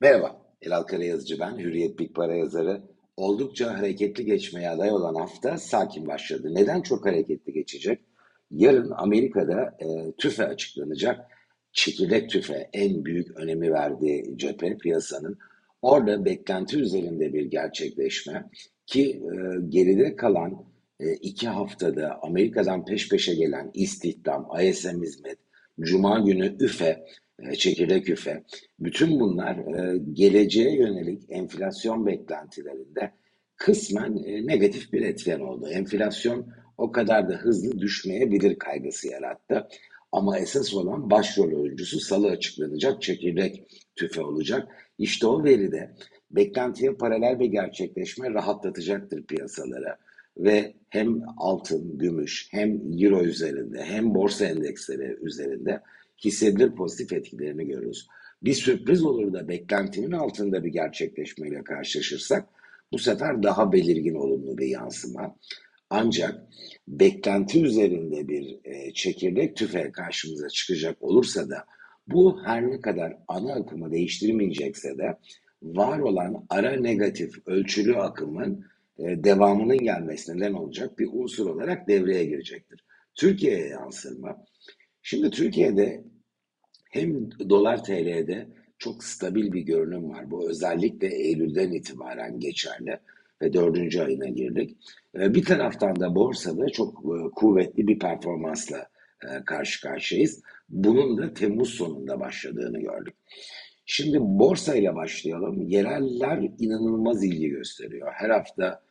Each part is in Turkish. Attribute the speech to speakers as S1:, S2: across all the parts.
S1: Merhaba, Elal Karayazıcı ben, Hürriyet Big Para yazarı. Oldukça hareketli geçmeye aday olan hafta sakin başladı. Neden çok hareketli geçecek? Yarın Amerika'da e, tüfe açıklanacak. Çekirdek tüfe en büyük önemi verdiği cephe piyasanın. Orada beklenti üzerinde bir gerçekleşme ki e, geride kalan e, iki haftada Amerika'dan peş peşe gelen istihdam, ISM hizmet, Cuma günü üfe e, çekirdek üfe. Bütün bunlar e, geleceğe yönelik enflasyon beklentilerinde kısmen e, negatif bir etken oldu. Enflasyon o kadar da hızlı düşmeyebilir kaygısı yarattı. Ama esas olan başrol oyuncusu salı açıklanacak çekirdek tüfe olacak. İşte o veride beklentiye paralel bir gerçekleşme rahatlatacaktır piyasalara ve hem altın, gümüş hem euro üzerinde hem borsa endeksleri üzerinde hissedilir pozitif etkilerini görürüz. Bir sürpriz olur da beklentinin altında bir gerçekleşmeyle karşılaşırsak bu sefer daha belirgin olumlu bir yansıma. Ancak beklenti üzerinde bir e, çekirdek tüfe karşımıza çıkacak olursa da bu her ne kadar ana akımı değiştirmeyecekse de var olan ara negatif ölçülü akımın devamının gelmesine neden olacak bir unsur olarak devreye girecektir. Türkiye'ye yansır mı? Şimdi Türkiye'de hem dolar TL'de çok stabil bir görünüm var. Bu özellikle Eylül'den itibaren geçerli ve dördüncü ayına girdik. Ee, bir taraftan da borsada çok e, kuvvetli bir performansla e, karşı karşıyayız. Bunun da Temmuz sonunda başladığını gördük. Şimdi borsa ile başlayalım. Yereller inanılmaz ilgi gösteriyor. Her hafta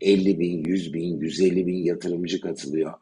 S1: 50 e, bin, 100 bin, 150 bin yatırımcı katılıyor.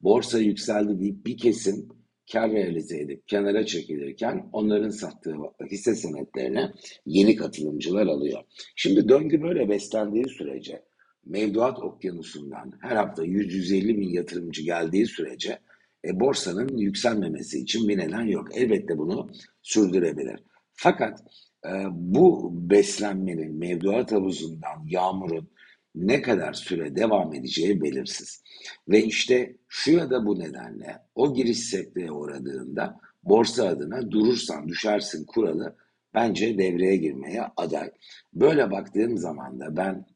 S1: Borsa yükseldi deyip bir kesim kar realize edip kenara çekilirken onların sattığı hisse senetlerine yeni katılımcılar alıyor. Şimdi döngü böyle beslendiği sürece mevduat okyanusundan her hafta 100-150 bin yatırımcı geldiği sürece e, borsanın yükselmemesi için bir neden yok. Elbette bunu sürdürebilir. Fakat e, bu beslenmenin mevduat havuzundan yağmurun ne kadar süre devam edeceği belirsiz. Ve işte şu ya da bu nedenle o giriş sekteye uğradığında borsa adına durursan düşersin kuralı bence devreye girmeye aday. Böyle baktığım zaman da ben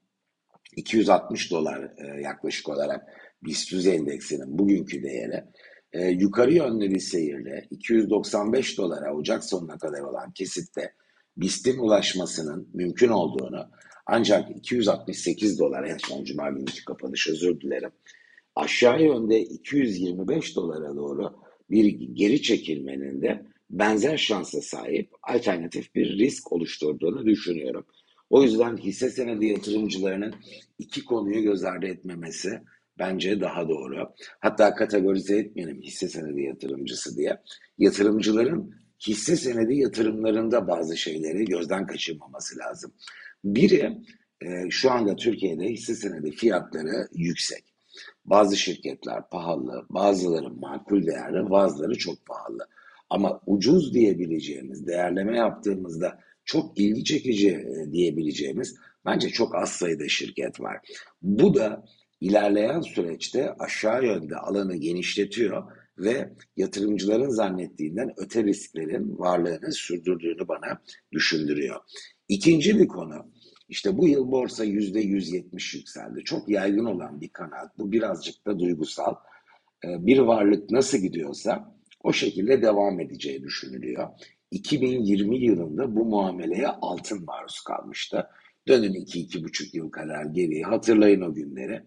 S1: 260 dolar e, yaklaşık olarak BIST 100 endeksinin bugünkü değeri e, yukarı yönlü bir seyirle 295 dolara Ocak sonuna kadar olan kesitte BIST'in ulaşmasının mümkün olduğunu ancak 268 dolar en son cuma günkü kapanış özür dilerim. Aşağı yönde 225 dolara doğru bir geri çekilmenin de benzer şansa sahip alternatif bir risk oluşturduğunu düşünüyorum. O yüzden hisse senedi yatırımcılarının iki konuyu göz ardı etmemesi bence daha doğru. Hatta kategorize etmeyelim hisse senedi yatırımcısı diye. Yatırımcıların hisse senedi yatırımlarında bazı şeyleri gözden kaçırmaması lazım. Biri e, şu anda Türkiye'de hisse senedi fiyatları yüksek. Bazı şirketler pahalı, bazıları makul değerli, bazıları çok pahalı. Ama ucuz diyebileceğimiz, değerleme yaptığımızda çok ilgi çekici e, diyebileceğimiz bence çok az sayıda şirket var. Bu da ilerleyen süreçte aşağı yönde alanı genişletiyor ve yatırımcıların zannettiğinden öte risklerin varlığını sürdürdüğünü bana düşündürüyor. İkinci bir konu, işte bu yıl borsa yüzde 170 yükseldi. Çok yaygın olan bir kanaat. Bu birazcık da duygusal. Ee, bir varlık nasıl gidiyorsa o şekilde devam edeceği düşünülüyor. 2020 yılında bu muameleye altın maruz kalmıştı. Dönün 2-2,5 yıl kadar geriye hatırlayın o günleri.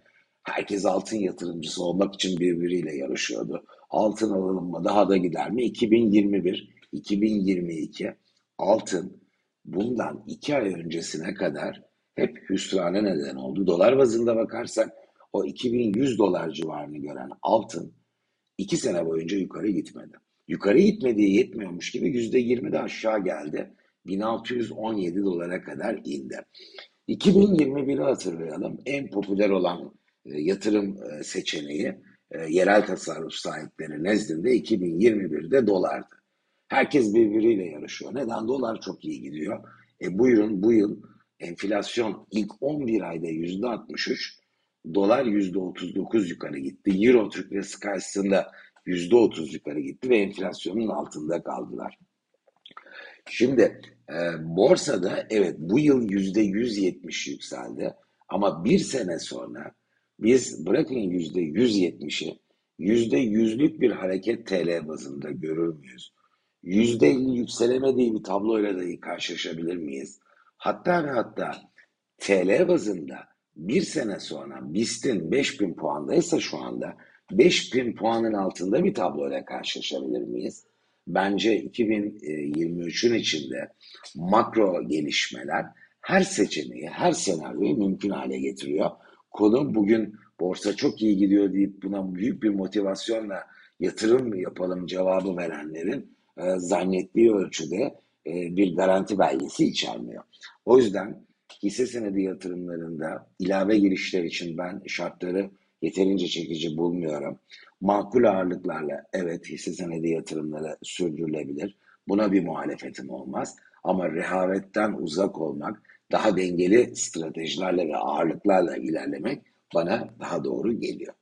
S1: Herkes altın yatırımcısı olmak için birbiriyle yarışıyordu. Altın alalım mı daha da gider mi? 2021, 2022 altın bundan iki ay öncesine kadar hep hüsrana neden oldu. Dolar bazında bakarsak o 2100 dolar civarını gören altın iki sene boyunca yukarı gitmedi. Yukarı gitmediği yetmiyormuş gibi yüzde yirmi de aşağı geldi. 1617 dolara kadar indi. 2021'i hatırlayalım. En popüler olan yatırım e, seçeneği e, yerel tasarruf sahipleri nezdinde 2021'de dolardı. Herkes birbiriyle yarışıyor. Neden? Dolar çok iyi gidiyor. E buyurun bu yıl enflasyon ilk 11 ayda %63, dolar %39 yukarı gitti. Euro Türk lirası karşısında %30 yukarı gitti ve enflasyonun altında kaldılar. Şimdi e, borsada evet bu yıl yüzde 170 yükseldi ama bir sene sonra biz bırakın yüzde 170'i yüzde yüzlük bir hareket TL bazında görür müyüz? Yüzde 50 yükselemediği bir tabloyla da karşılaşabilir miyiz? Hatta ve hatta TL bazında bir sene sonra BIST'in 5000 puandaysa şu anda 5000 puanın altında bir tabloyla karşılaşabilir miyiz? Bence 2023'ün içinde makro gelişmeler her seçeneği, her senaryoyu mümkün hale getiriyor. Konu bugün borsa çok iyi gidiyor deyip buna büyük bir motivasyonla yatırım yapalım cevabı verenlerin e, zannettiği ölçüde e, bir garanti belgesi içermiyor. O yüzden hisse senedi yatırımlarında ilave girişler için ben şartları yeterince çekici bulmuyorum. Makul ağırlıklarla evet hisse senedi yatırımları sürdürülebilir. Buna bir muhalefetim olmaz. Ama rehavetten uzak olmak, daha dengeli stratejilerle ve ağırlıklarla ilerlemek bana daha doğru geliyor.